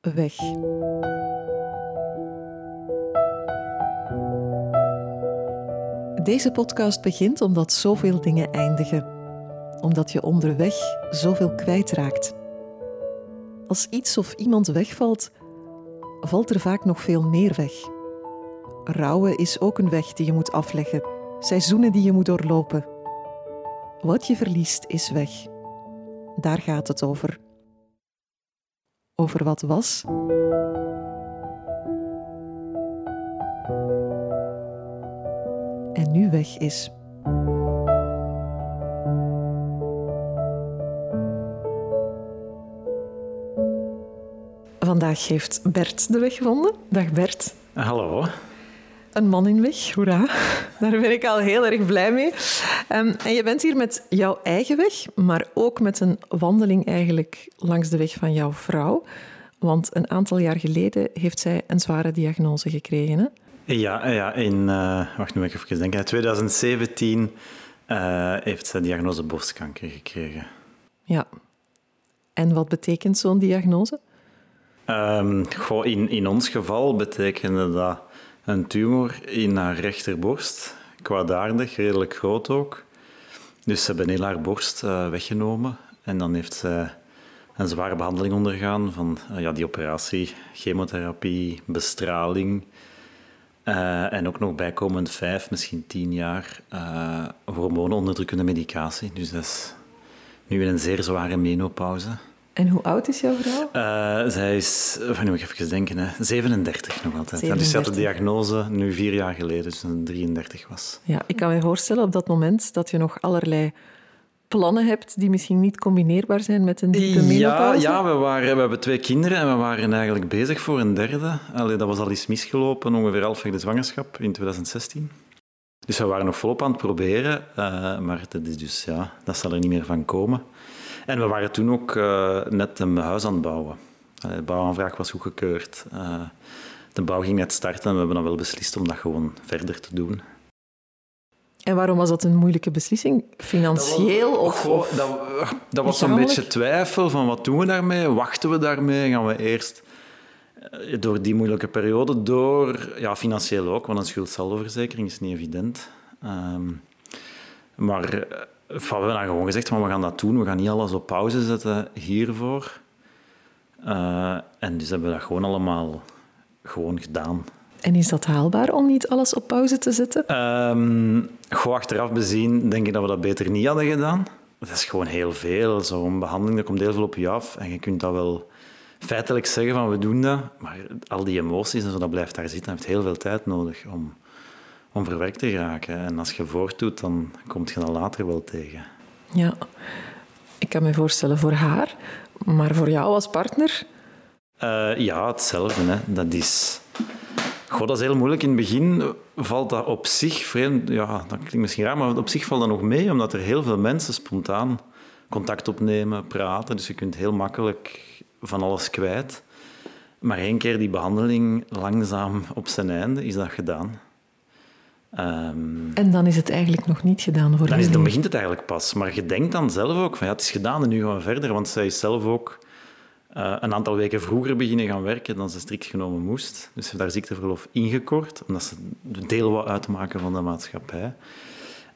weg. Deze podcast begint omdat zoveel dingen eindigen. Omdat je onderweg zoveel kwijtraakt. Als iets of iemand wegvalt, valt er vaak nog veel meer weg. Rouwen is ook een weg die je moet afleggen, seizoenen die je moet doorlopen. Wat je verliest is weg. Daar gaat het over. Over wat was en nu weg is. Vandaag heeft Bert de weg gevonden. Dag Bert. Hallo. Een man in weg, hoera. Daar ben ik al heel erg blij mee. Um, en je bent hier met jouw eigen weg, maar ook met een wandeling eigenlijk langs de weg van jouw vrouw. Want een aantal jaar geleden heeft zij een zware diagnose gekregen. Hè? Ja, ja in, uh, wacht nu even denken. In 2017 uh, heeft ze diagnose borstkanker gekregen. Ja. En wat betekent zo'n diagnose? Um, goh, in, in ons geval betekende dat een tumor in haar rechterborst. Kwaadaardig, redelijk groot ook. Dus ze hebben heel haar borst uh, weggenomen. En dan heeft ze een zware behandeling ondergaan van uh, ja, die operatie, chemotherapie, bestraling. Uh, en ook nog bijkomend vijf, misschien tien jaar hormoononderdrukkende medicatie. Dus dat is nu in een zeer zware menopauze. En hoe oud is jouw vrouw? Uh, zij is, nu moet ik even denken, hè, 37 nog altijd. 37. Ja, dus ze had de diagnose nu vier jaar geleden, dus ze 33 was. Ja, ik kan me voorstellen op dat moment dat je nog allerlei plannen hebt die misschien niet combineerbaar zijn met een diepe menopauze? Ja, ja we, waren, we hebben twee kinderen en we waren eigenlijk bezig voor een derde. Allee, dat was al iets misgelopen, ongeveer halfweg de zwangerschap in 2016. Dus we waren nog volop aan het proberen, uh, maar dat, is dus, ja, dat zal er niet meer van komen. En we waren toen ook uh, net een huis aan het bouwen. De bouwaanvraag was goedgekeurd. Uh, de bouw ging net starten en we hebben dan wel beslist om dat gewoon verder te doen. En waarom was dat een moeilijke beslissing? Financieel dat was, of, Dat, dat was een beetje twijfel van wat doen we daarmee? Wachten we daarmee? Gaan we eerst door die moeilijke periode door? Ja, financieel ook, want een schuldsaldoverzekering is niet evident. Um, maar we hebben dan gewoon gezegd, van, we gaan dat doen. We gaan niet alles op pauze zetten hiervoor. Uh, en dus hebben we dat gewoon allemaal gewoon gedaan. En is dat haalbaar om niet alles op pauze te zetten? Um, gewoon achteraf bezien denk ik dat we dat beter niet hadden gedaan. Dat is gewoon heel veel. Zo'n behandeling, er komt heel veel op je af. En je kunt dat wel feitelijk zeggen van we doen dat. Maar al die emoties en zo, dat blijft daar zitten. Dat heeft heel veel tijd nodig om, om verwerkt te geraken. En als je voortdoet, dan kom je dat later wel tegen. Ja, ik kan me voorstellen voor haar. Maar voor jou als partner? Uh, ja, hetzelfde. Hè. Dat is... Goh, dat is heel moeilijk. In het begin valt dat op zich vreemd... Ja, dat klinkt misschien raar, maar op zich valt dat nog mee, omdat er heel veel mensen spontaan contact opnemen, praten. Dus je kunt heel makkelijk van alles kwijt. Maar één keer die behandeling langzaam op zijn einde is dat gedaan. Um, en dan is het eigenlijk nog niet gedaan voor dan, is, dan begint het eigenlijk pas. Maar je denkt dan zelf ook van ja, het is gedaan en nu gaan we verder. Want zij is zelf ook uh, een aantal weken vroeger beginnen gaan werken dan ze strikt genomen moest. Dus ze heeft daar ziekteverlof ingekort, omdat ze deel wou uitmaken van de maatschappij.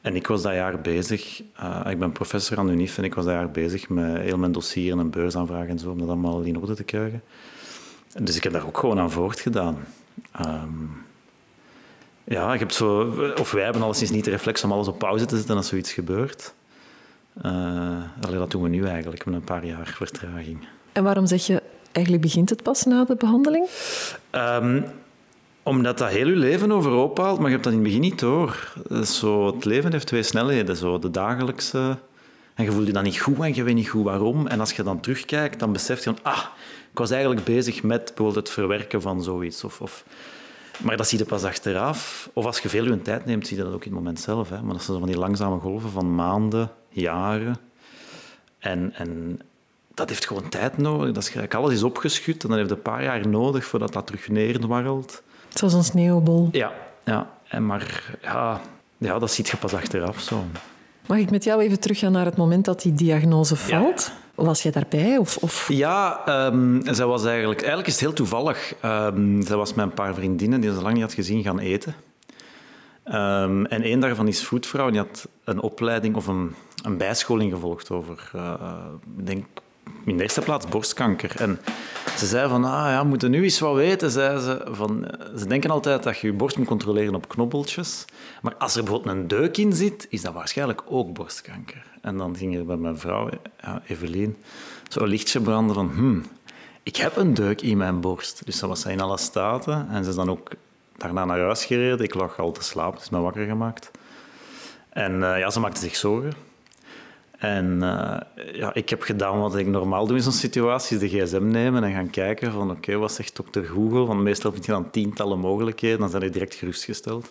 En ik was dat jaar bezig, uh, ik ben professor aan de UNIF en ik was dat jaar bezig met heel mijn dossier en een beursaanvraag en zo, om dat allemaal in orde te krijgen. Dus ik heb daar ook gewoon aan voortgedaan. Um, ja, ik heb zo, of wij hebben alleszins niet de reflex om alles op pauze te zetten als zoiets gebeurt. Uh, allee, dat doen we nu eigenlijk, met een paar jaar vertraging. En waarom zeg je, eigenlijk begint het pas na de behandeling? Um, omdat dat heel je leven overhoop haalt, maar je hebt dat in het begin niet door. Zo, het leven heeft twee snelheden. Zo, de dagelijkse... En je voelt je dan niet goed en je weet niet goed waarom. En als je dan terugkijkt, dan besef je van... Ah, ik was eigenlijk bezig met bijvoorbeeld het verwerken van zoiets. Of, of... Maar dat zie je pas achteraf. Of als je veel je tijd neemt, zie je dat ook in het moment zelf. Hè. Maar dat zijn van die langzame golven van maanden, jaren. En, en dat heeft gewoon tijd nodig. Dat is, alles is opgeschud en dan heeft een paar jaar nodig voordat dat terug neerdwarrelt. Zoals een sneeuwbol. Ja, ja. En maar ja, ja, dat ziet je pas achteraf. Zo. Mag ik met jou even teruggaan naar het moment dat die diagnose valt? Was jij daarbij? Of, of... Ja, um, was eigenlijk, eigenlijk is het heel toevallig. Um, zij was met een paar vriendinnen die ze lang niet had gezien gaan eten. Um, en één daarvan is voetvrouw. Die had een opleiding of een, een bijscholing gevolgd over, ik denk, in de eerste plaats borstkanker. En ze zei van, ah ja, we moeten nu eens wat weten. Zei ze, van, ze denken altijd dat je je borst moet controleren op knobbeltjes. Maar als er bijvoorbeeld een deuk in zit, is dat waarschijnlijk ook borstkanker. En dan ging er bij mijn vrouw, Evelien, zo'n lichtje branden van, hmm, ik heb een deuk in mijn borst. Dus dat was in alle staten. En ze is dan ook daarna naar huis gereden. Ik lag al te slapen, dus me wakker gemaakt. En uh, ja, ze maakte zich zorgen. En uh, ja, ik heb gedaan wat ik normaal doe in zo'n situatie, de gsm nemen en gaan kijken van oké, okay, wat zegt dokter Google? Want meestal vind je dan tientallen mogelijkheden, dan zijn je direct gerustgesteld.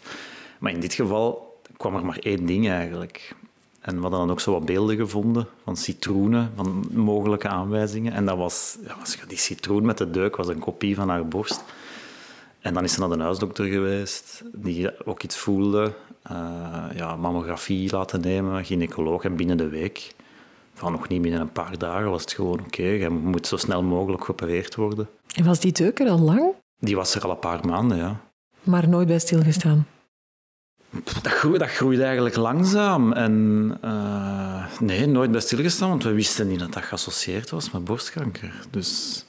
Maar in dit geval kwam er maar één ding eigenlijk. En we hadden dan ook zo wat beelden gevonden van citroenen, van mogelijke aanwijzingen. En dat was, ja, die citroen met de deuk was een kopie van haar borst. En dan is ze naar de huisdokter geweest, die ook iets voelde. Uh, ja, mammografie laten nemen, gynaecoloog. En binnen de week, van nog niet binnen een paar dagen, was het gewoon oké. Okay, je moet zo snel mogelijk geopereerd worden. En was die deuk er al lang? Die was er al een paar maanden, ja. Maar nooit bij stilgestaan? Dat, groeit, dat groeide eigenlijk langzaam. En uh, nee, nooit bij stilgestaan, want we wisten niet dat dat geassocieerd was met borstkanker. Dus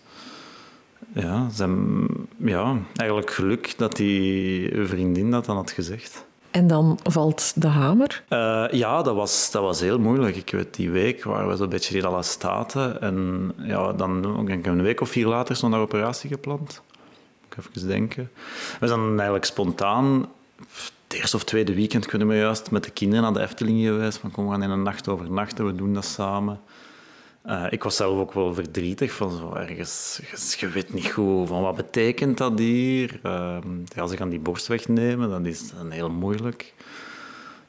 ja, zijn, ja, eigenlijk geluk dat die vriendin dat dan had gezegd. En dan valt de hamer? Uh, ja, dat was, dat was heel moeilijk. Ik weet, die week waren we zo'n beetje in alle staten. En ja, dan ik een week of vier later naar operatie gepland. Ik even denken. We zijn eigenlijk spontaan, het eerste of tweede weekend kunnen we juist, met de kinderen naar de Efteling geweest. Van kom, we gaan in een nacht overnachten, we doen dat samen. Uh, ik was zelf ook wel verdrietig van zo ergens. Je weet niet goed van wat betekent dat hier. Uh, ja, ze gaan die borst wegnemen, dat is heel moeilijk.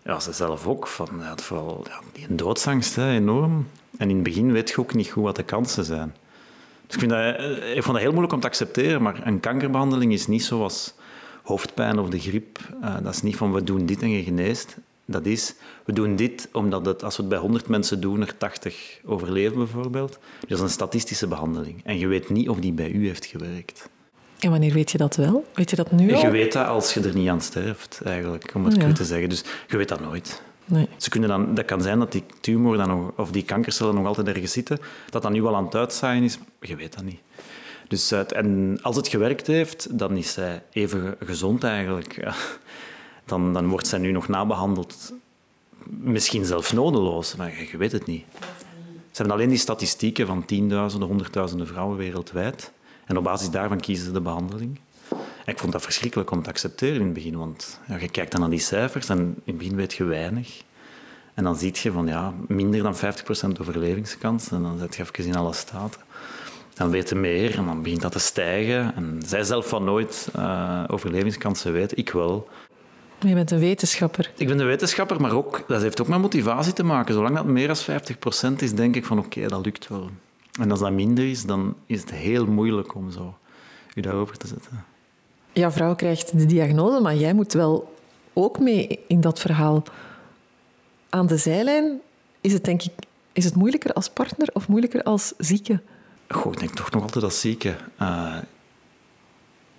Ja, ze zelf ook. Van, ja, vooral ja, die doodsangst, hè, enorm. En in het begin weet je ook niet goed wat de kansen zijn. Dus ik, vind dat, eh, ik vond dat heel moeilijk om te accepteren, maar een kankerbehandeling is niet zoals hoofdpijn of de griep. Uh, dat is niet van we doen dit en je geneest. Dat is, we doen dit omdat het, als we het bij 100 mensen doen, er 80 overleven bijvoorbeeld. Dat is een statistische behandeling. En je weet niet of die bij u heeft gewerkt. En wanneer weet je dat wel? Weet je dat nu al? Je weet dat als je er niet aan sterft, eigenlijk, om het goed te zeggen. Dus je weet dat nooit. Nee. Ze kunnen dan, dat kan zijn dat die tumor dan nog, of die kankercellen nog altijd ergens zitten, dat dat nu al aan het uitzaaien is. Je weet dat niet. Dus, en als het gewerkt heeft, dan is zij even gezond eigenlijk dan, dan wordt zij nu nog nabehandeld. Misschien zelfs nodeloos, maar je weet het niet. Ze hebben alleen die statistieken van tienduizenden, honderdduizenden vrouwen wereldwijd. En op basis daarvan kiezen ze de behandeling. Ik vond dat verschrikkelijk om te accepteren in het begin, want je kijkt dan naar die cijfers en in het begin weet je weinig. En dan zie je van ja, minder dan 50% overlevingskans. En dan zet je even in alle staten. Dan weet je meer en dan begint dat te stijgen. En zij zelf van nooit uh, overlevingskansen weten, ik wel. Je bent een wetenschapper. Ik ben een wetenschapper, maar ook, dat heeft ook met motivatie te maken. Zolang dat meer dan 50% is, denk ik van oké, dat lukt wel. En als dat minder is, dan is het heel moeilijk om zo je daarover te zetten. Jouw vrouw krijgt de diagnose, maar jij moet wel ook mee in dat verhaal. Aan de zijlijn is het denk ik is het moeilijker als partner of moeilijker als zieke? Goh, ik denk toch nog altijd als zieke. Uh,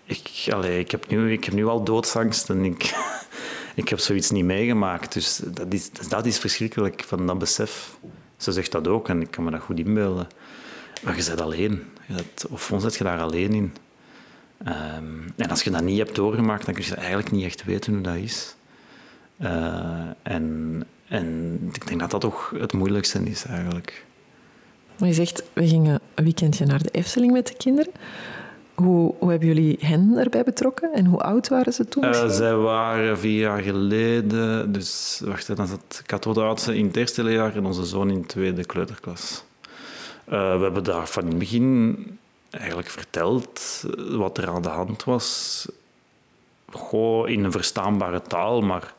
ik, allee, ik, heb nu, ik heb nu al doodsangst en ik, ik heb zoiets niet meegemaakt. Dus dat is, dat is verschrikkelijk, van dat besef. Ze zegt dat ook en ik kan me dat goed inbeelden. Maar je bent alleen. of ons zet je daar alleen in. Um, en als je dat niet hebt doorgemaakt, dan kun je eigenlijk niet echt weten hoe dat is. Uh, en, en ik denk dat dat toch het moeilijkste is eigenlijk. Je zegt, we gingen een weekendje naar de Efteling met de kinderen. Hoe, hoe, hebben jullie hen erbij betrokken en hoe oud waren ze toen? Uh, zij waren vier jaar geleden, dus wacht, dan zat de oudste in het eerste leerjaar en onze zoon in de tweede kleuterklas. Uh, we hebben daar van in het begin eigenlijk verteld wat er aan de hand was. Goh, in een verstaanbare taal, maar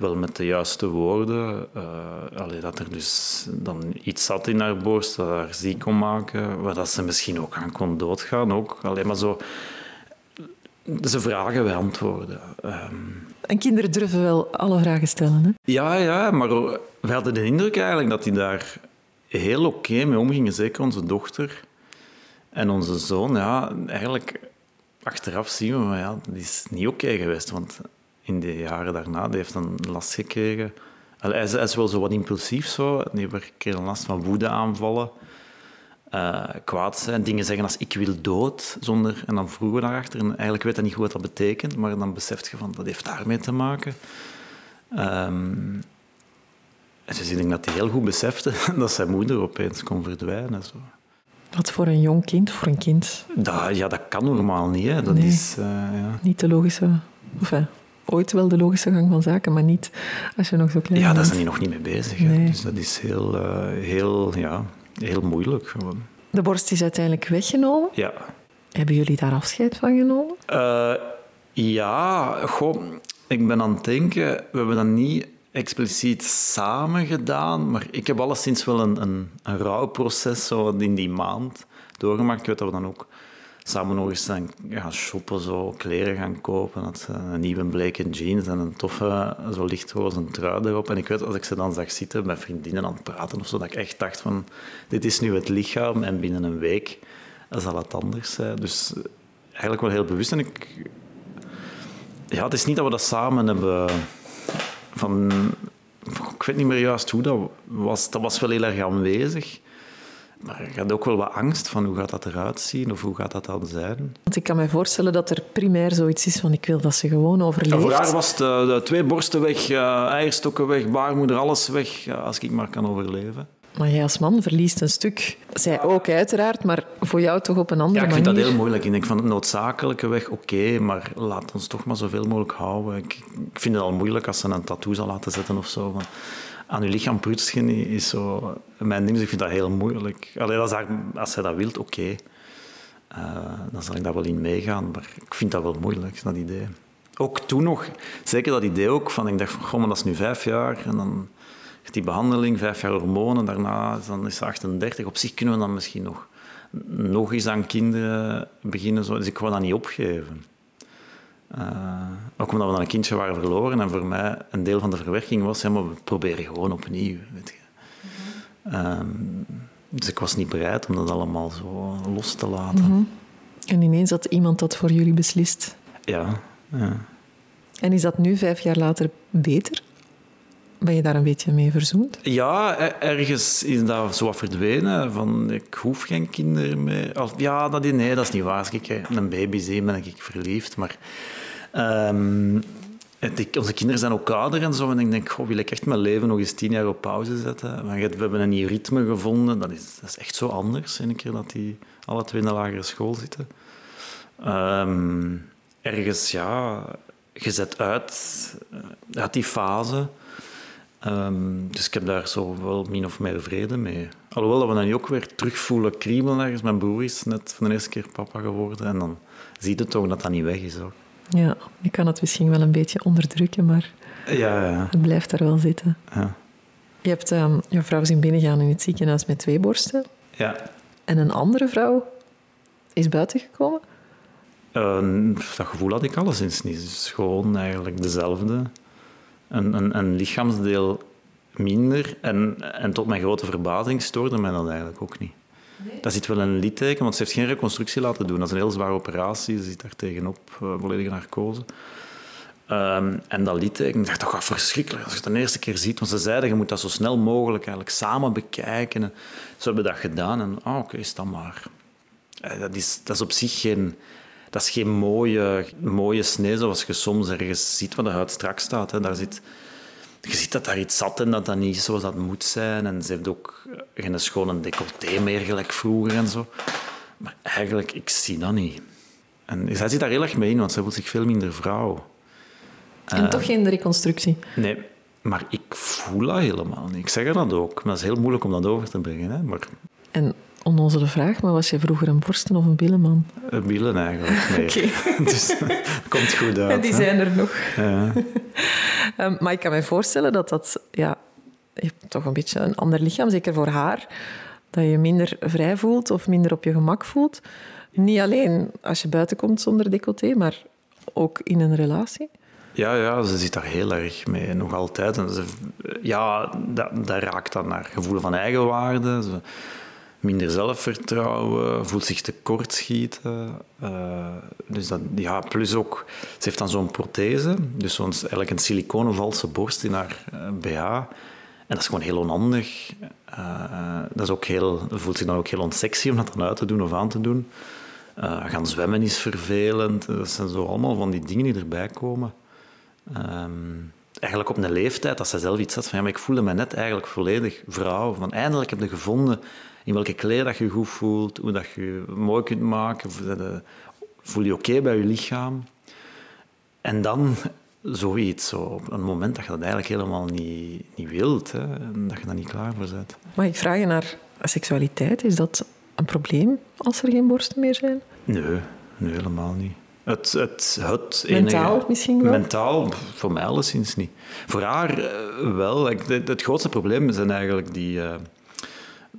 wel met de juiste woorden. Uh, dat er dus dan iets zat in haar borst dat haar ziek kon maken, waar dat ze misschien ook aan kon doodgaan. Ook. Alleen maar zo... Ze vragen, wij antwoorden. Um... En kinderen durven wel alle vragen stellen, hè? Ja, ja, maar we hadden de indruk eigenlijk dat die daar heel oké mee omgingen. Zeker onze dochter en onze zoon. Ja, eigenlijk achteraf zien we, maar ja, dat is niet oké geweest. Want in de jaren daarna, die heeft dan last gekregen. Hij is, hij is wel zo wat impulsief zo. Die kreeg last van woedeaanvallen. Uh, kwaad zijn, dingen zeggen als ik wil dood, zonder, en dan vroegen we daarachter. En eigenlijk weet hij niet goed wat dat betekent, maar dan beseft je van, dat heeft daarmee te maken. Um, dus ik denk dat hij heel goed besefte dat zijn moeder opeens kon verdwijnen. Zo. Wat voor een jong kind, voor een kind? Dat, ja, dat kan normaal niet. Hè. Dat is, uh, ja. Niet de logische... Of, ooit wel de logische gang van zaken, maar niet als je nog zo klein bent. Ja, daar zijn die nog niet mee bezig. Nee. Dus dat is heel, uh, heel, ja, heel moeilijk gewoon. De borst is uiteindelijk weggenomen. Ja. Hebben jullie daar afscheid van genomen? Uh, ja, goh, ik ben aan het denken, we hebben dat niet expliciet samen gedaan, maar ik heb alleszins wel een, een, een rouwproces zo in die maand doorgemaakt. Ik weet dat we dan ook samen nog eens gaan shoppen, zo, kleren gaan kopen. Dat een nieuwe bleke jeans en een toffe, zo lichtroze trui erop. En ik weet, als ik ze dan zag zitten met vriendinnen aan het praten of zo, dat ik echt dacht van, dit is nu het lichaam en binnen een week zal het anders zijn. Dus eigenlijk wel heel bewust. En ik... Ja, het is niet dat we dat samen hebben van... Ik weet niet meer juist hoe dat was. Dat was wel heel erg aanwezig. Maar je had ook wel wat angst van hoe gaat dat eruit zien of hoe gaat dat dan zijn. Want ik kan me voorstellen dat er primair zoiets is van ik wil dat ze gewoon overleeft. Ja, voor haar was de, de twee borsten weg, uh, eierstokken weg, baarmoeder, alles weg, uh, als ik maar kan overleven. Maar jij als man verliest een stuk. Zij ook uiteraard, maar voor jou toch op een andere manier. Ja, ik vind dat heel moeilijk. Ik denk van het noodzakelijke weg, oké, maar laat ons toch maar zoveel mogelijk houden. Ik, ik, vind het al moeilijk als ze een tattoo zal laten zetten of zo. Van, aan je lichaam prutsen is zo mijn ding. Dus ik vind dat heel moeilijk. Allee, als, zij dat wilt, oké. Uh, dan zal ik daar wel in meegaan. Maar ik vind dat wel moeilijk, dat idee. Ook toen nog, zeker dat idee ook, van ik dacht van, dat is nu vijf jaar en dan die behandeling, vijf jaar hormonen, daarna dan is ze 38. Op zich kunnen we dan misschien nog, nog eens aan kinderen beginnen. Zo. Dus ik wil dat niet opgeven. Uh, ook omdat we dan een kindje waren verloren en voor mij een deel van de verwerking was, maar we proberen gewoon opnieuw. Weet je. Mm dus ik was niet bereid om dat allemaal zo los te laten. Mm -hmm. En ineens had iemand dat voor jullie beslist? Ja, ja. En is dat nu, vijf jaar later, beter? Ben je daar een beetje mee verzoend? Ja, ergens is dat zo wat verdwenen. Van, ik hoef geen kinderen meer. Ja, dat, nee, dat is niet waar. Als ik een baby zie, ben ik verliefd. Maar het, onze kinderen zijn ook ouder en zo. En ik denk, goh, wil ik echt mijn leven nog eens tien jaar op pauze zetten? we hebben een nieuw ritme gevonden. Dat is, dat is echt zo anders, een keer dat die alle twee in de lagere school zitten. Um, ergens, ja, je zet uit, uit die fase Um, dus ik heb daar zo wel min of meer vrede mee. Alhoewel dat we dan ook weer terugvoelen kriebelen ergens. Mijn broer is net van de eerste keer papa geworden. En dan zie je toch dat dat niet weg is. Ook. Ja, je kan het misschien wel een beetje onderdrukken, maar ja, ja. het blijft daar wel zitten. Ja. Je hebt um, je vrouw zien binnengaan in het ziekenhuis met twee borsten. Ja. En een andere vrouw is buitengekomen? Uh, dat gevoel had ik alleszins niet. Het is gewoon eigenlijk dezelfde een, een, een lichaamsdeel minder. En, en tot mijn grote verbazing stoorde mij dat eigenlijk ook niet. Daar zit wel een litteken, want ze heeft geen reconstructie laten doen. Dat is een heel zware operatie, ze zit daar tegenop, uh, volledige narcose. Um, en dat litteken, ik dacht, dat gaat verschrikkelijk als je het de eerste keer ziet. Want ze zeiden, je moet dat zo snel mogelijk eigenlijk samen bekijken. En ze hebben dat gedaan en, ah, oké, okay, is dat maar. Uh, dat, is, dat is op zich geen dat is geen mooie, mooie snee zoals je soms ergens ziet waar de huid strak staat. Hè. Daar zit, je ziet dat daar iets zat en dat dat niet zoals dat moet zijn. En ze heeft ook geen schone decolleté meer gelijk vroeger en zo. Maar eigenlijk, ik zie dat niet. En zij zit daar heel erg mee in, want zij voelt zich veel minder vrouw. En uh, toch geen reconstructie? Nee, maar ik voel dat helemaal niet. Ik zeg dat ook. Maar dat is heel moeilijk om dat over te brengen. Hè. Maar... En onnozele vraag, maar was je vroeger een borsten- of een billenman? Een billen eigenlijk, nee. Okay. dus dat komt goed uit. En die zijn er nog. Ja. Um, maar ik kan me voorstellen dat dat... Ja, je toch een beetje een ander lichaam, zeker voor haar. Dat je minder vrij voelt of minder op je gemak voelt. Niet alleen als je buiten komt zonder decolleté, maar ook in een relatie. Ja, ja, ze zit daar heel erg mee, nog altijd. En ze, ja, dat, raakt dan naar gevoel van eigenwaarde. Minder zelfvertrouwen, voelt zich tekortschieten. Uh, dus dat, ja, plus ook, ze heeft dan zo'n prothese, dus zo'n, eigenlijk een siliconen valse borst in haar BH. En dat is gewoon heel onhandig. Uh, dat is ook heel, voelt zich dan ook heel onsexy om dat dan uit te doen of aan te doen. gaan zwemmen is vervelend. Dat zijn zo allemaal van die dingen die erbij komen. Um, eigenlijk op een leeftijd dat ze zelf iets had van ja, maar ik voelde me net eigenlijk volledig vrouw. Van eindelijk heb je gevonden in welke kleren dat je goed voelt, hoe dat je mooi kunt maken, voel je oké bij je lichaam. En dan zoiets, zo, op een moment dat je dat eigenlijk helemaal niet, niet wilt, hè, en dat je daar niet klaar voor bent. Mag ik vragen naar seksualiteit? Is dat een probleem als er geen borsten meer zijn? Nee, nee helemaal niet. Het, het, het mentaal misschien wel? Mentaal, voor mij alleszins niet. Voor haar eh, wel. Het, het grootste probleem zijn eigenlijk die...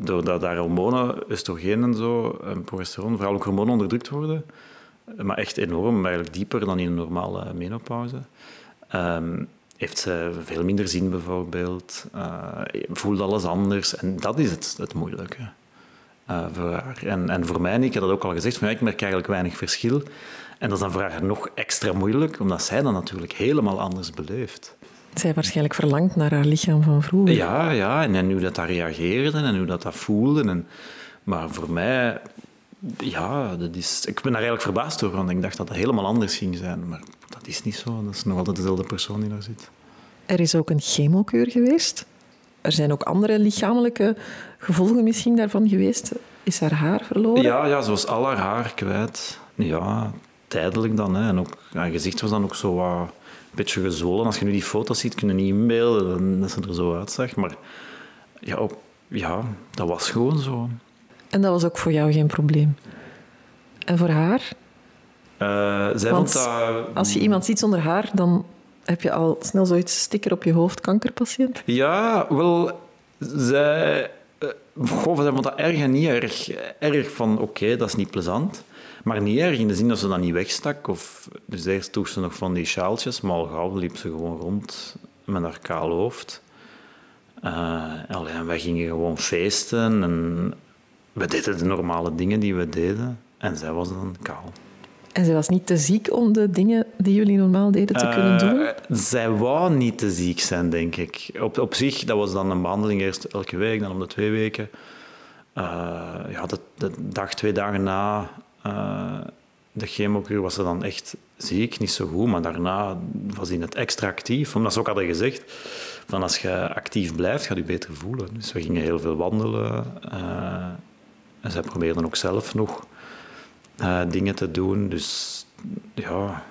Doordat daar hormonen, oestrogeen en zo, en progesteron, vooral ook hormonen onderdrukt worden, maar echt enorm, eigenlijk dieper dan in een normale menopauze, um, heeft ze veel minder zin bijvoorbeeld, uh, voelt alles anders. En dat is het, het moeilijke uh, voor haar. En, en voor mij, ik heb dat ook al gezegd, van, ik merk eigenlijk weinig verschil. En dat is dan voor haar nog extra moeilijk, omdat zij dat natuurlijk helemaal anders beleeft. Zij waarschijnlijk verlangt naar haar lichaam van vroeger. Ja, ja en, en hoe dat, dat reageerde en hoe dat, dat voelde. En, maar voor mij, ja, dat is, ik ben daar eigenlijk verbaasd door, want ik dacht dat dat helemaal anders ging zijn. Maar dat is niet zo. Dat is nog altijd dezelfde persoon die daar zit. Er is ook een chemokeur geweest. Er zijn ook andere lichamelijke gevolgen misschien daarvan geweest. Is haar haar verloren? Ja, ja zoals al haar haar kwijt. Ja, tijdelijk dan. Hè. En ook, haar gezicht was dan ook zo wat beetje gezwollen. Als je nu die foto's ziet, kun je niet inbeelden dat ze er zo uitzag. Maar ja, op, ja, dat was gewoon zo. En dat was ook voor jou geen probleem? En voor haar? Uh, zij vond dat... Als je iemand ziet zonder haar, dan heb je al snel zoiets sticker op je hoofd, kankerpatiënt? Ja, wel, zij... Uh, goh, zij vond dat erg en niet erg. Erg van, oké, dat is niet plezant. Maar niet erg in de zin dat ze dat niet wegstak. Of, dus eerst droeg ze nog van die sjaaltjes, maar al gauw liep ze gewoon rond met haar kaal hoofd. Uh, en wij gingen gewoon feesten en we deden de normale dingen die we deden. En zij was dan kaal. En zij was niet te ziek om de dingen die jullie normaal deden te kunnen doen? Uh, zij wou niet te ziek zijn, denk ik. Op, op zich, dat was dan een behandeling eerst elke week, dan om de twee weken. Uh, ja, de, de, dag, twee dagen na uh, de chemokuur was ze dan echt ziek, niet zo goed, maar daarna was hij net extra actief. Omdat ze ook hadden gezegd, van als je actief blijft, gaat je beter voelen. Dus we gingen heel veel wandelen. Uh, en zij probeerden ook zelf nog uh, dingen te doen. Dus ja,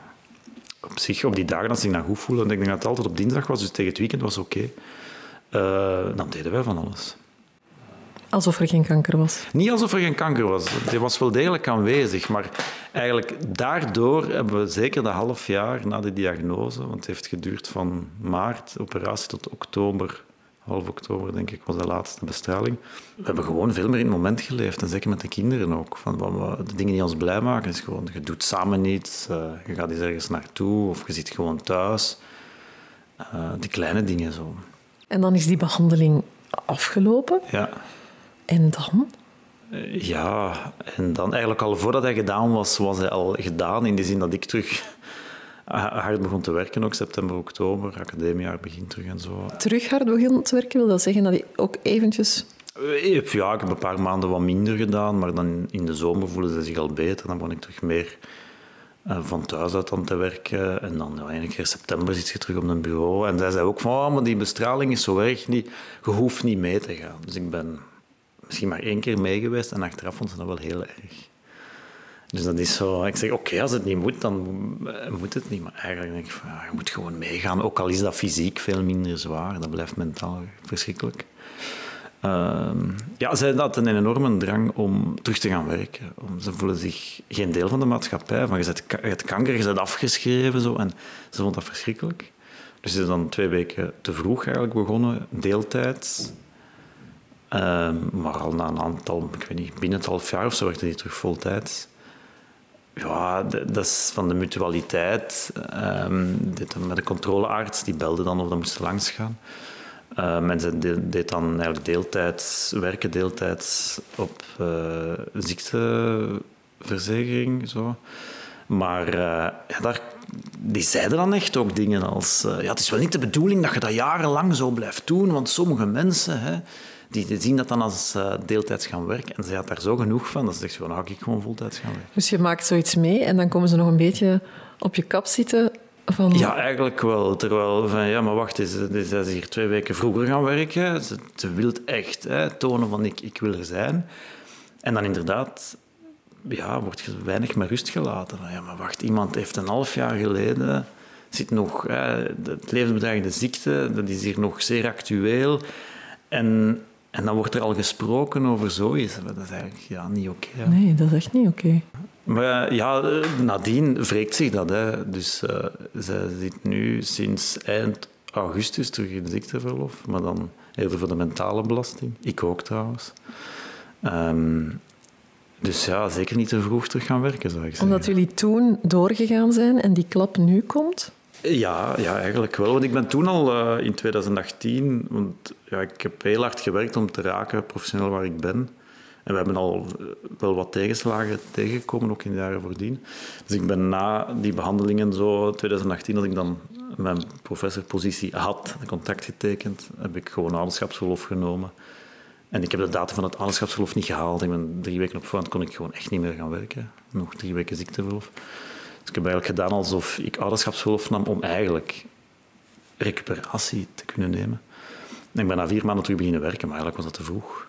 op zich, op die dagen als ik dan goed voelde, en ik denk dat het altijd op dinsdag was, dus tegen het weekend was oké, dan deden wij van alles. Alsof er geen kanker was? Niet alsof er geen kanker was. Het was wel degelijk aanwezig. Maar eigenlijk daardoor hebben we zeker dat half jaar na de diagnose, want het heeft geduurd van maart, operatie, tot oktober, half oktober denk ik, was de laatste bestraling. We hebben gewoon veel meer in het moment geleefd. En zeker met de kinderen ook. Van de dingen die ons blij maken is gewoon, je doet samen iets, uh, je gaat eens ergens naartoe of je zit gewoon thuis. Uh, die kleine dingen zo. En dan is die behandeling afgelopen? Ja. En dan? Eh, ja, en dan eigenlijk al voordat hij gedaan was, was hij al gedaan. In de zin dat ik terug hard begon te werken, ook september, oktober, academiejaar begint terug en zo. Terug hard begon te werken, wil dat zeggen dat hij ook eventjes... Eh, ja, ik heb een paar maanden wat minder gedaan, maar dan in de zomer voelde ze zich al beter. Dan begon ik terug meer eh, van thuis uit aan te werken. En dan ja, september zit je terug op een bureau. En zij zei ook van, oh, maar die bestraling is zo erg, niet, je hoeft niet mee te gaan. Dus ik ben misschien maar één keer mee geweest en achteraf vond ze dat wel heel erg. Dus dat is zo, ik zeg, oké, als het niet moet, dan moet het niet. Maar eigenlijk denk ik van, je moet gewoon meegaan. Ook al is dat fysiek veel minder zwaar, dat blijft mentaal verschrikkelijk. Uh, ja, zij hadden een enorme drang om terug te gaan werken. Ze voelen zich geen deel van de maatschappij. Van, je, hebt kanker, je bent afgeschreven. Zo, en ze vond dat verschrikkelijk. Dus ze is dan twee weken te vroeg eigenlijk begonnen, deeltijds. Ehm, maar al na een aantal, ik weet niet, binnen het half jaar of zo werkte hij terug voltijds. Ja, dat is van de mutualiteit. Um, met de controlearts, die belde dan of dat moest langs gaan. Um, en deed dan eigenlijk deeltijds, werken deeltijds op uh, ziekteverzekering. Zo. Maar uh, ja, daar, die zeiden dan echt ook dingen als... Uh, ja, het is wel niet de bedoeling dat je dat jarenlang zo blijft doen, want sommige mensen... Hè, die zien dat dan als uh, deeltijds gaan werken. En ze had daar zo genoeg van, dat ze zegt van, nou, ik gewoon voltijds gaan werken. Dus je maakt zoiets mee en dan komen ze nog een beetje op je kap zitten van... Ja, eigenlijk wel. Terwijl van, ja, maar wacht, is, is, is hier twee weken vroeger gaan werken. Ze, ze wil echt hè, tonen van, ik, ik wil er zijn. En dan inderdaad ja, wordt je weinig met rust gelaten. Ja, maar wacht, iemand heeft een half jaar geleden... Zit nog, hè, het levensbedreigende ziekte, dat is hier nog zeer actueel. En en dan wordt er al gesproken over zoiets. Dat is eigenlijk ja, niet oké. nee, dat is echt niet oké. Maar ja, nadien wreekt zich dat. Hè. Dus uh, zij zit nu sinds eind augustus terug in ziekteverlof. Maar dan even voor de mentale belasting. Ik ook trouwens. Ehm, dus ja, zeker niet te vroeg terug gaan werken, zou ik zeggen. Omdat jullie toen doorgegaan zijn en die klap nu komt? Ja, ja, eigenlijk wel. Want ik ben toen al uh, in 2018, want ja, ik heb heel hard gewerkt om te raken professioneel waar ik ben. En we hebben al eh, wel wat tegenslagen tegengekomen, ook in de jaren voordien. Dus ik ben na die behandelingen, zo 2018, dat ik dan mijn professorpositie had, contact getekend, heb ik gewoon ouderschapsverlof genomen. En ik heb de datum van het ouderschapsverlof niet gehaald. Ik ben drie weken op voorhand kon ik gewoon echt niet meer gaan werken. Nog drie weken ziekteverlof. Dus ik heb eigenlijk gedaan alsof ik ouderschapsverlof nam om eigenlijk recuperatie te kunnen nemen. En ik ben na vier maanden terug beginnen werken, maar eigenlijk was dat te vroeg.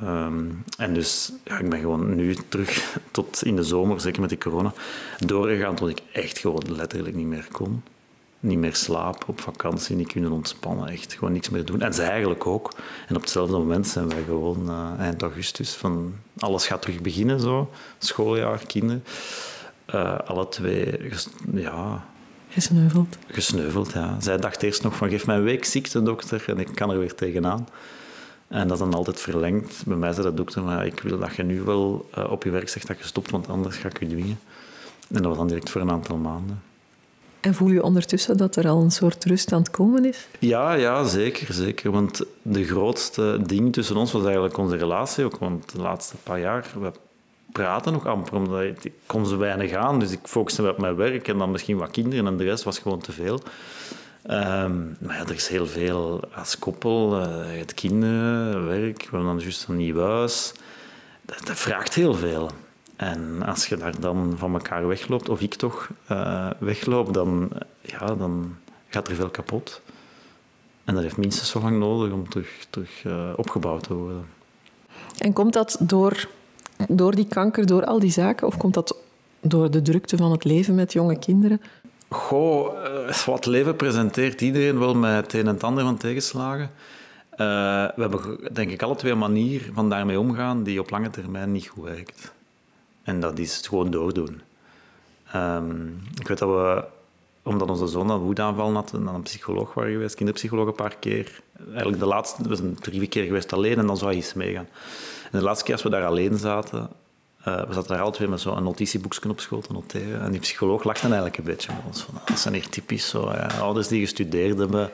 Ehm, en dus ja, ik ben gewoon nu terug tot in de zomer, zeker met die corona, doorgegaan tot ik echt gewoon letterlijk niet meer kon. Niet meer slapen op vakantie, niet kunnen ontspannen, echt gewoon niks meer doen. En ze eigenlijk ook. En op hetzelfde moment zijn wij gewoon uh, eind augustus van alles gaat terug beginnen, zo. schooljaar, kinderen. Uh, alle twee ja, Gesneuveld. Gesneuveld, ja. Zij dacht eerst nog van, geef mij een week ziekte, dokter, en ik kan er weer tegenaan. En dat is dan altijd verlengd. Bij mij zei de dokter, maar ik wil dat je nu wel uh, op je werk zegt dat je stopt, want anders ga ik je dwingen. En dat was dan direct voor een aantal maanden. En voel je ondertussen dat er al een soort rust aan het komen is? Ja, ja zeker, zeker. Want de grootste ding tussen ons was eigenlijk onze relatie ook. Want de laatste paar jaar, we praten nog amper, omdat ik kon zo weinig aan. Dus ik focuste op mijn werk en dan misschien wat kinderen en de rest was gewoon te veel. Um, maar ja, er is heel veel als koppel. Uh, het kinderen, werk, we hebben dan juist een nieuw huis. Dat, vraagt heel veel. En als je daar dan van elkaar wegloopt, of ik toch uh, wegloop, dan, ja, dan gaat er veel kapot. En dat heeft minstens zo lang nodig om terug, uh, opgebouwd te worden. En komt dat door door die kanker, door al die zaken? Of komt dat door de drukte van het leven met jonge kinderen? Goh, eh, wat leven presenteert iedereen wel met een en ander van tegenslagen. Uh, we hebben denk ik alle twee een manier van daarmee omgaan die op lange termijn niet goed werkt. En dat is het gewoon doordoen. Um, ik weet dat we, omdat onze zoon een woedaanval had, naar een psycholoog waren geweest, kinderpsycholoog een paar keer. Eigenlijk de laatste, we zijn drie keer geweest alleen en dan zou hij eens meegaan. En de laatste keer als we daar alleen zaten, uh, we zaten daar altijd met zo'n notitieboekje op school te noteren. En die psycholoog lachte eigenlijk een beetje met ons. Van, dat zijn echt typisch zo, ouders die gestudeerd hebben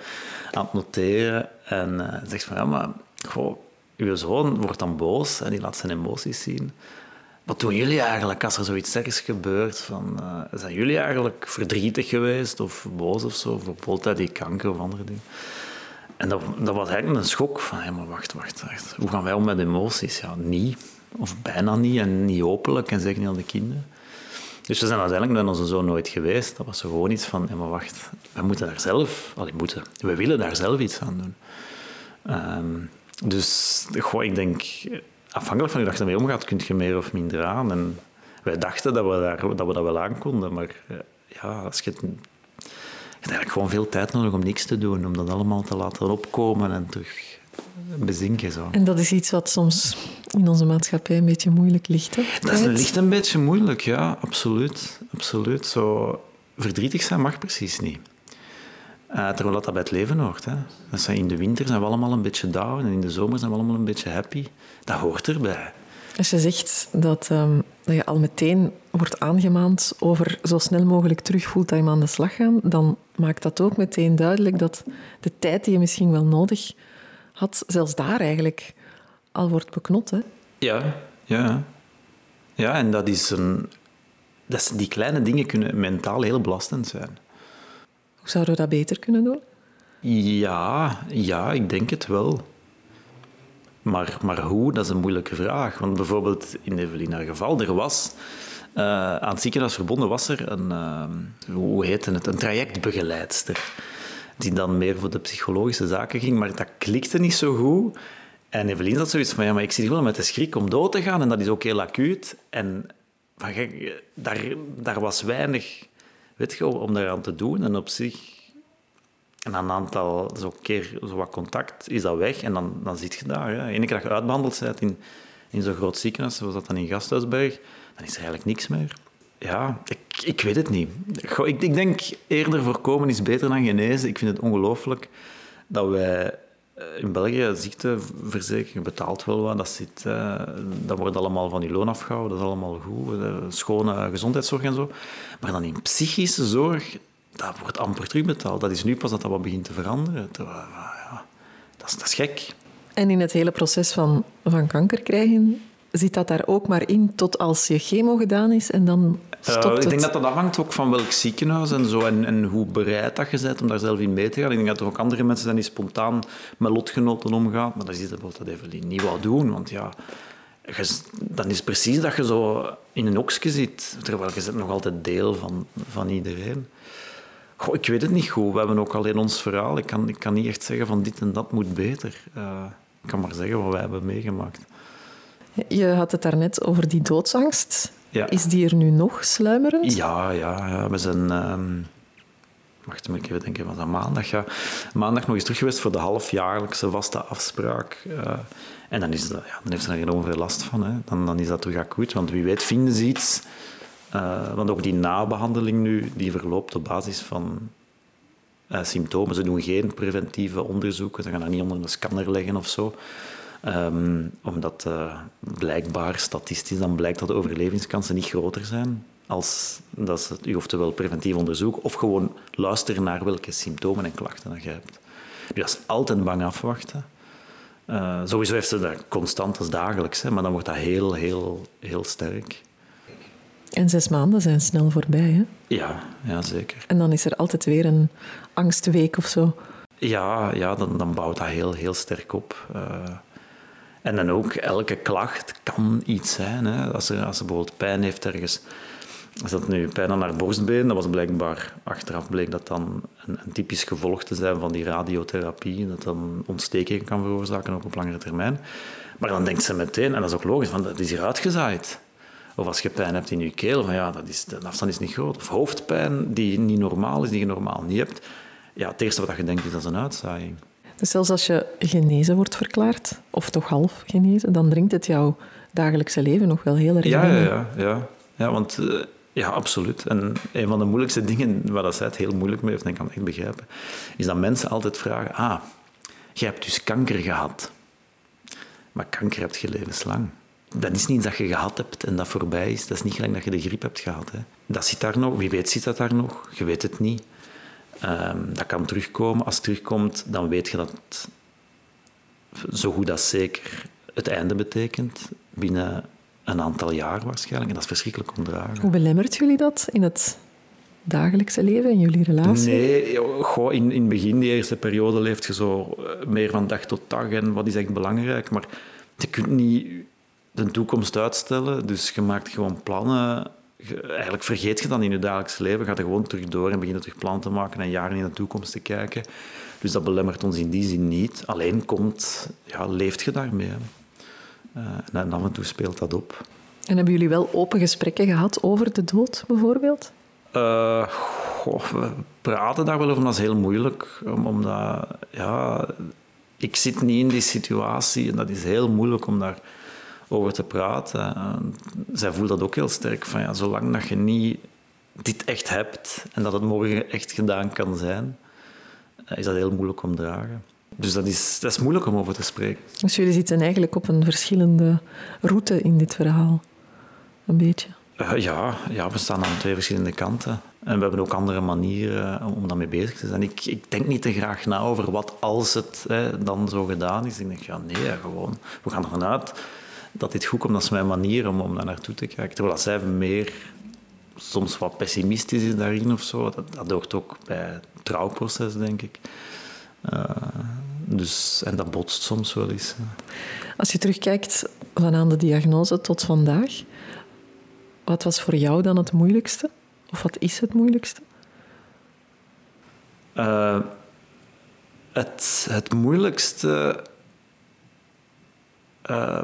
aan het noteren. En uh, zegt van, ja, maar goh, uw zoon wordt dan boos en die laat zijn emoties zien. Wat doen jullie eigenlijk als er zoiets ergs gebeurt? Van, zijn jullie eigenlijk verdrietig geweest of boos of zo? Bijvoorbeeld die kanker of andere dingen. En dat, dat was eigenlijk een schok van, maar wacht, wacht, wacht. Hoe gaan wij om met emoties? Ja, niet. Of bijna niet. En niet openlijk. En zeker niet aan de kinderen. Dus we zijn uiteindelijk met onze zoon nooit geweest. Dat was gewoon iets van, hé, maar wacht. We moeten daar zelf... Allee, moeten. We willen daar zelf iets aan doen. Um, dus goh, ik denk... Afhankelijk van hoe je ermee omgaat, kun je meer of minder aan. En wij dachten dat we, daar, dat, we dat wel aan konden. Maar eh, ja, als je het hebt eigenlijk gewoon veel tijd nodig om niks te doen, om dat allemaal te laten opkomen en terug bezinken. Zo. En dat is iets wat soms in onze maatschappij een beetje moeilijk ligt. Hè? Dat is, ligt een beetje moeilijk, ja, absoluut. absoluut. Zo, verdrietig zijn mag precies niet. Uh, terwijl dat, dat bij het leven hoort. Hè. Dat in de winter zijn we allemaal een beetje down en in de zomer zijn we allemaal een beetje happy. Dat hoort erbij. Als je zegt dat, um, dat je al meteen wordt aangemaand over zo snel mogelijk terug fulltime aan de slag gaan, dan maakt dat ook meteen duidelijk dat de tijd die je misschien wel nodig had, zelfs daar eigenlijk al wordt beknot. Hè? Ja, ja. Ja, en dat is een... Dat is, die kleine dingen kunnen mentaal heel belastend zijn. Zouden we dat beter kunnen doen? Ja, ja ik denk het wel. Maar, maar hoe, dat is een moeilijke vraag. Want bijvoorbeeld in Evelina geval, er was... Uh, aan het ziekenhuis verbonden was er een, uh, hoe heette het, een trajectbegeleidster. Die dan meer voor de psychologische zaken ging, maar dat klikte niet zo goed. En Evelien had zoiets van, ja, maar ik zit wel met de schrik om dood te gaan en dat is ook heel acuut. En daar, daar was weinig weet je, om daaraan te doen. En op zich en een aantal zo keer zo wat contact is dat weg en dan, dan zit je daar. Hè. Eén keer dat je uitbehandeld bent in, in zo'n groot ziekenhuis, zoals dat dan in Gasthuisberg, dan is er eigenlijk niks meer. Ja, ik, ik weet het niet. ik, ik denk eerder voorkomen is beter dan genezen. Ik vind het ongelooflijk dat wij in België ziekteverzekering betaalt wel wat. Dat, zit, uh, dat wordt allemaal van je loon afgehouden. Dat is allemaal goed. Uh, schone gezondheidszorg en zo. Maar dan in psychische zorg, dat wordt amper terugbetaald. Dat is nu pas dat dat wat begint te veranderen. Ja, dat, is, dat is gek. En in het hele proces van, van kanker krijgen, zit dat daar ook maar in tot als je chemo gedaan is en dan stopt uh, Ik denk dat dat afhangt ook van welk ziekenhuis en zo en, en, hoe bereid dat je bent om daar zelf in mee te gaan. Ik denk dat er ook andere mensen zijn die spontaan met lotgenoten omgaan. Maar dat is bijvoorbeeld dat even niet wat doen, want ja... dan is precies dat je zo in een oksje zit, terwijl je bent nog altijd deel van, van iedereen. Goh, ik weet het niet goed. We hebben ook alleen ons verhaal. Ik kan, ik kan niet echt zeggen van dit en dat moet beter. Uh, ik kan maar zeggen wat wij hebben meegemaakt. Je had het daarnet over die doodsangst. Ja. Is die er nu nog sluimerend? Ja, ja, ja. we zijn... Um, wacht maar even denken, was dat maandag? Ja. Maandag nog eens terug geweest voor de halfjaarlijkse vaste afspraak. Uh, en dan, is dat, ja, dan heeft ze er enorm veel last van. Hè. Dan, dan is dat terug goed. Want wie weet vinden ze iets uh, want ook die nabehandeling nu, die verloopt op basis van uh, symptomen. Ze doen geen preventieve onderzoeken, ze gaan dat niet onder een scanner leggen of zo. Um, omdat uh, blijkbaar statistisch dan blijkt dat de overlevingskansen niet groter zijn als dat ze u oftewel preventief onderzoeken of gewoon luisteren naar welke symptomen en klachten dat je hebt. Nu, dat is altijd bang afwachten. Uh, sowieso heeft ze dat constant als dagelijks, hè, maar dan wordt dat heel, heel, heel sterk. En zes maanden zijn snel voorbij, hè? Ja, ja, zeker. En dan is er altijd weer een angstweek of zo. Ja, ja dan, dan bouwt dat heel, heel sterk op. Uh, en dan ook, elke klacht kan iets zijn. Hè. Als, ze, als ze bijvoorbeeld pijn heeft ergens... Als dat nu pijn aan haar borstbeen, dat was blijkbaar... Achteraf bleek dat dan een, een typisch gevolg te zijn van die radiotherapie. Dat dan ontstekingen kan veroorzaken, ook op langere termijn. Maar dan denkt ze meteen, en dat is ook logisch, van, dat is hier uitgezaaid. Of als je pijn hebt in je keel, van ja, dat is, de afstand is niet groot. Of hoofdpijn die niet normaal is, die je normaal niet hebt. Ja, het eerste wat je denkt is dat is een uitzaaiing. Dus zelfs als je genezen wordt verklaard, of toch half genezen, dan dringt het jouw dagelijkse leven nog wel heel erg ja, ja, ja, ja, ja. want uh, ja, absoluut. En een van de moeilijkste dingen waar dat zij het heel moeilijk mee heeft, en ik kan het echt begrijpen, is dat mensen altijd vragen, ah, je hebt dus kanker gehad. Maar kanker heb je levenslang dat is niet dat je gehad hebt en dat voorbij is. Dat is niet gelijk dat je de griep hebt gehad. Hè. Dat zit daar nog. Wie weet zit dat daar nog. Je weet het niet. Um, dat kan terugkomen. Als het terugkomt, dan weet je dat het zo goed als zeker het einde betekent. Binnen een aantal jaar waarschijnlijk. En dat is verschrikkelijk ondragen. Hoe belemmert jullie dat in het dagelijkse leven, in jullie relatie? Nee, goh, in, in het begin, die eerste periode, leeft je zo eh, meer van dag tot dag. En wat is echt belangrijk. Maar je kunt niet de toekomst uitstellen. Dus je maakt gewoon plannen. Eigenlijk vergeet je dan in je dagelijks leven. Ga er gewoon terug door en begint terug plannen te maken en jaren in de toekomst te kijken. Dus dat belemmert ons in die zin niet. Alleen komt, ja, leeft je daarmee. Uh, en af en toe speelt dat op. En hebben jullie wel open gesprekken gehad over de dood, bijvoorbeeld? Uh, we praten daar wel over, dat is heel moeilijk. Omdat, ja, ik zit niet in die situatie en dat is heel moeilijk om daar over te praten. zij voelt dat ook heel sterk, van ja, zolang dat je niet dit echt hebt en dat het morgen echt gedaan kan zijn, is dat heel moeilijk om te dragen. dus dat is, dat is moeilijk om over te spreken. Dus jullie zitten eigenlijk op een verschillende route in dit verhaal. Een beetje. Uh, ja, ja, we staan aan twee verschillende kanten. En we hebben ook andere manieren om daarmee bezig te zijn. Ik, ik denk niet te graag na over wat als het hè, dan zo gedaan is. Ik denk, ja, nee, gewoon. We gaan ervan uit dat dit goed komt. Dat is mijn manier om, om daar naartoe te kijken. Terwijl zij meer soms wat pessimistisch is daarin of zo. Dat, dat hoort ook bij het trouwproces, denk ik. Uh, dus, en dat botst soms wel eens. Als je terugkijkt van aan de diagnose tot vandaag, wat was voor jou dan het moeilijkste? Of wat is het moeilijkste? Uh, het, het moeilijkste uh,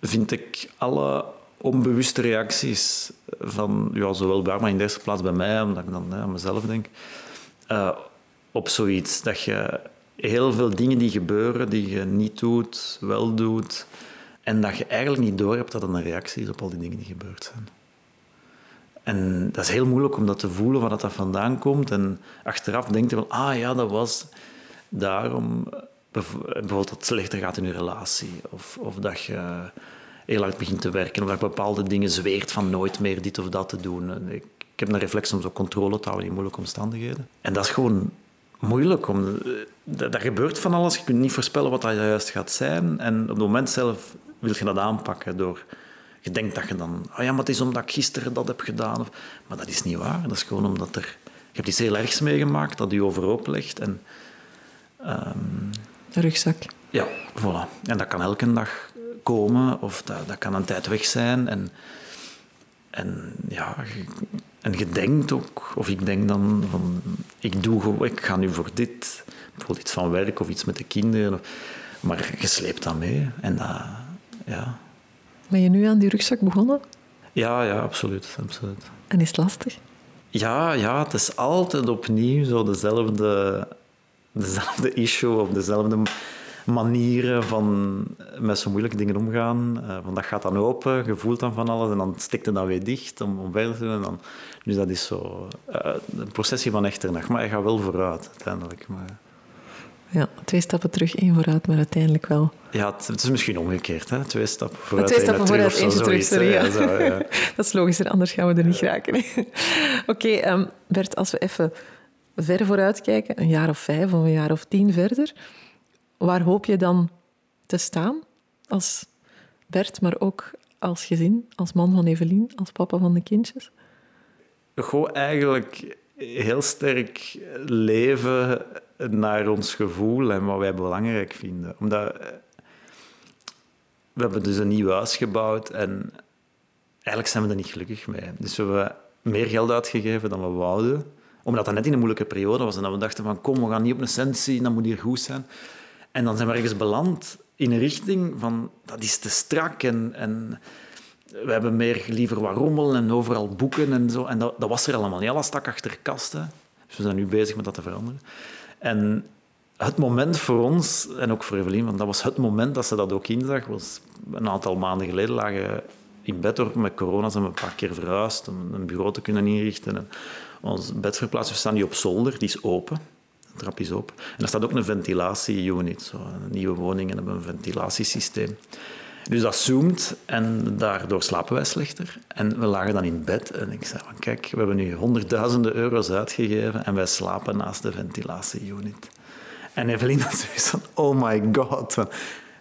vind ik alle onbewuste reacties van ja, zowel bij, maar in de eerste plaats bij mij, omdat ik dan aan mezelf denk, uh, op zoiets. Dat je heel veel dingen die gebeuren, die je niet doet, wel doet, en dat je eigenlijk niet doorhebt dat het een reactie is op al die dingen die gebeurd zijn. En dat is heel moeilijk om dat te voelen, waar dat vandaan komt. En achteraf denk je van, ah ja, dat was daarom bijvoorbeeld dat het slechter gaat in je relatie. Of, of dat je heel hard begint te werken. Of dat je bepaalde dingen zweert van nooit meer dit of dat te doen. Ik, heb een reflex om zo controle te houden in moeilijke omstandigheden. En dat is gewoon moeilijk. Om, dat, gebeurt van alles. Je kunt niet voorspellen wat dat juist gaat zijn. En op het moment zelf wil je dat aanpakken door... Je denkt dat je dan... Oh ja, maar het is omdat ik gisteren dat heb gedaan. Maar dat is niet waar. Dat is gewoon omdat er... Je hebt iets heel ergs meegemaakt dat je overhoop legt. En, um... rugzak. Ja, voilà. En dat kan elke dag komen. Of dat, dat kan een tijd weg zijn. En, en ja, en je denkt ook, of ik denk dan van, ik, doe, ik ga nu voor dit, bijvoorbeeld iets van werk of iets met de kinderen, maar je sleept dat mee. En dat, ja. Ben je nu aan die rugzak begonnen? Ja, ja, absoluut, absoluut. En is het lastig? Ja, ja, het is altijd opnieuw zo dezelfde, dezelfde issue of dezelfde manieren van met zo moeilijke dingen omgaan. Uh, van dat gaat dan open, je voelt dan van alles en dan stikt het dan weer dicht om, om verder te doen. En dan, dus dat is zo uh, een processie van nacht. maar je gaat wel vooruit uiteindelijk. Maar... Ja, twee stappen terug, één vooruit, maar uiteindelijk wel. Ja, het, is misschien omgekeerd, hè? twee stappen vooruit. Twee stappen vooruit, eentje terug, sorry. Ja. Zo, ja. dat is logischer, anders gaan we er niet raken. Oké, okay, um, Bert, als we even ver vooruit kijken, een jaar of vijf of een jaar of tien verder, waar hoop je dan te staan als Bert, maar ook als gezin, als man van Evelien, als papa van de kindjes? Gewoon eigenlijk heel sterk leven naar ons gevoel en wat wij belangrijk vinden. Omdat we hebben dus een nieuw huis gebouwd en eigenlijk zijn we er niet gelukkig mee. Dus we hebben meer geld uitgegeven dan we wouden. Omdat dat net in een moeilijke periode was en dat we dachten van kom, we gaan niet op een cent zien, dat moet hier goed zijn. En dan zijn we ergens beland in een richting van dat is te strak en, en we hebben meer liever wat rommel en overal boeken en zo. En dat, dat was er allemaal niet. Alles stak achter kasten. Dus we zijn nu bezig met dat te veranderen. En het moment voor ons, en ook voor Evelien, want dat was het moment dat ze dat ook inzag, was een aantal maanden geleden lagen in bed met corona zijn we een paar keer verhuisd om een bureau te kunnen inrichten. En ons bed verplaatst. We staan nu op zolder, die is open trap is open. En er staat ook een ventilatieunit. Zo. Nieuwe woningen hebben een ventilatiesysteem. Dus dat zoomt en daardoor slapen wij slechter. En we lagen dan in bed en ik zei van kijk, we hebben nu honderdduizenden euro's uitgegeven en wij slapen naast de ventilatieunit. En Evelien had zoiets van, oh my god.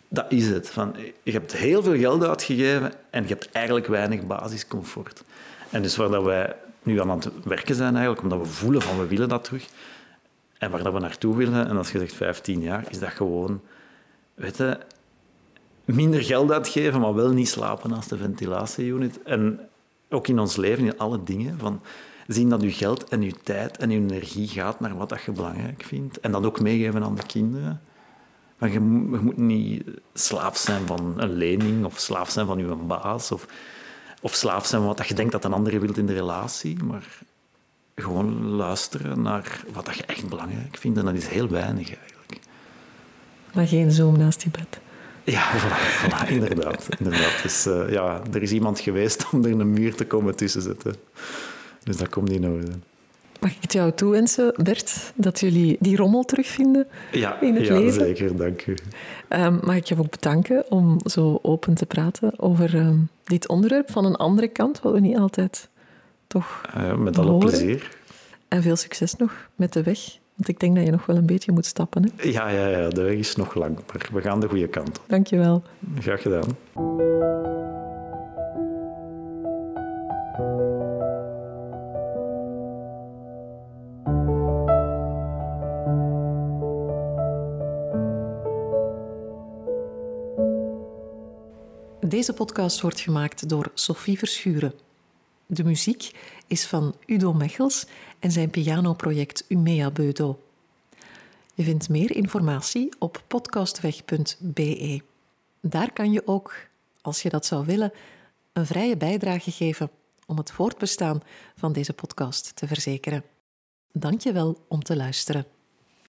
Dat is het. Van, je hebt heel veel geld uitgegeven en je hebt eigenlijk weinig basiscomfort. En dus waar dat wij nu aan het werken zijn eigenlijk, omdat we voelen van we willen dat terug, en waar dat we naartoe willen, en als je zegt 15 jaar, is dat gewoon weet minder geld uitgeven, maar wel niet slapen naast de ventilatieunit. En ook in ons leven, in alle dingen, van zien dat je geld en je tijd en je energie gaat naar wat dat je belangrijk vindt. En dat ook meegeven aan de kinderen. Maar je, je moet niet slaaf zijn van een lening of slaaf zijn van je baas of, of slaaf zijn van wat je denkt dat een andere wilt in de relatie. Maar gewoon luisteren naar wat dat je echt belangrijk vindt. En dat is heel weinig eigenlijk. Maar geen zoom naast je bed. Ja, voilà, inderdaad. inderdaad. Dus uh, ja, er is iemand geweest om er een muur te komen tussen zetten. Dus dat komt niet nodig. Mag ik het jou toewensen, Bert, dat jullie die rommel terugvinden ja, in het ja, leven? zeker, dank u. Um, mag ik je ook bedanken om zo open te praten over um, dit onderwerp van een andere kant, wat we niet altijd toch uh, Met alle horen. plezier. En veel succes nog met de weg. Want ik denk dat je nog wel een beetje moet stappen. Hè? Ja, ja, ja, de weg is nog lang, maar we gaan de goede kant op. Dank je wel. Graag gedaan. Deze podcast wordt gemaakt door Sophie Verschuren. De muziek is van Udo Mechels en zijn pianoproject Umea Beudo. Je vindt meer informatie op podcastweg.be. Daar kan je ook, als je dat zou willen, een vrije bijdrage geven om het voortbestaan van deze podcast te verzekeren. Dank je wel om te luisteren.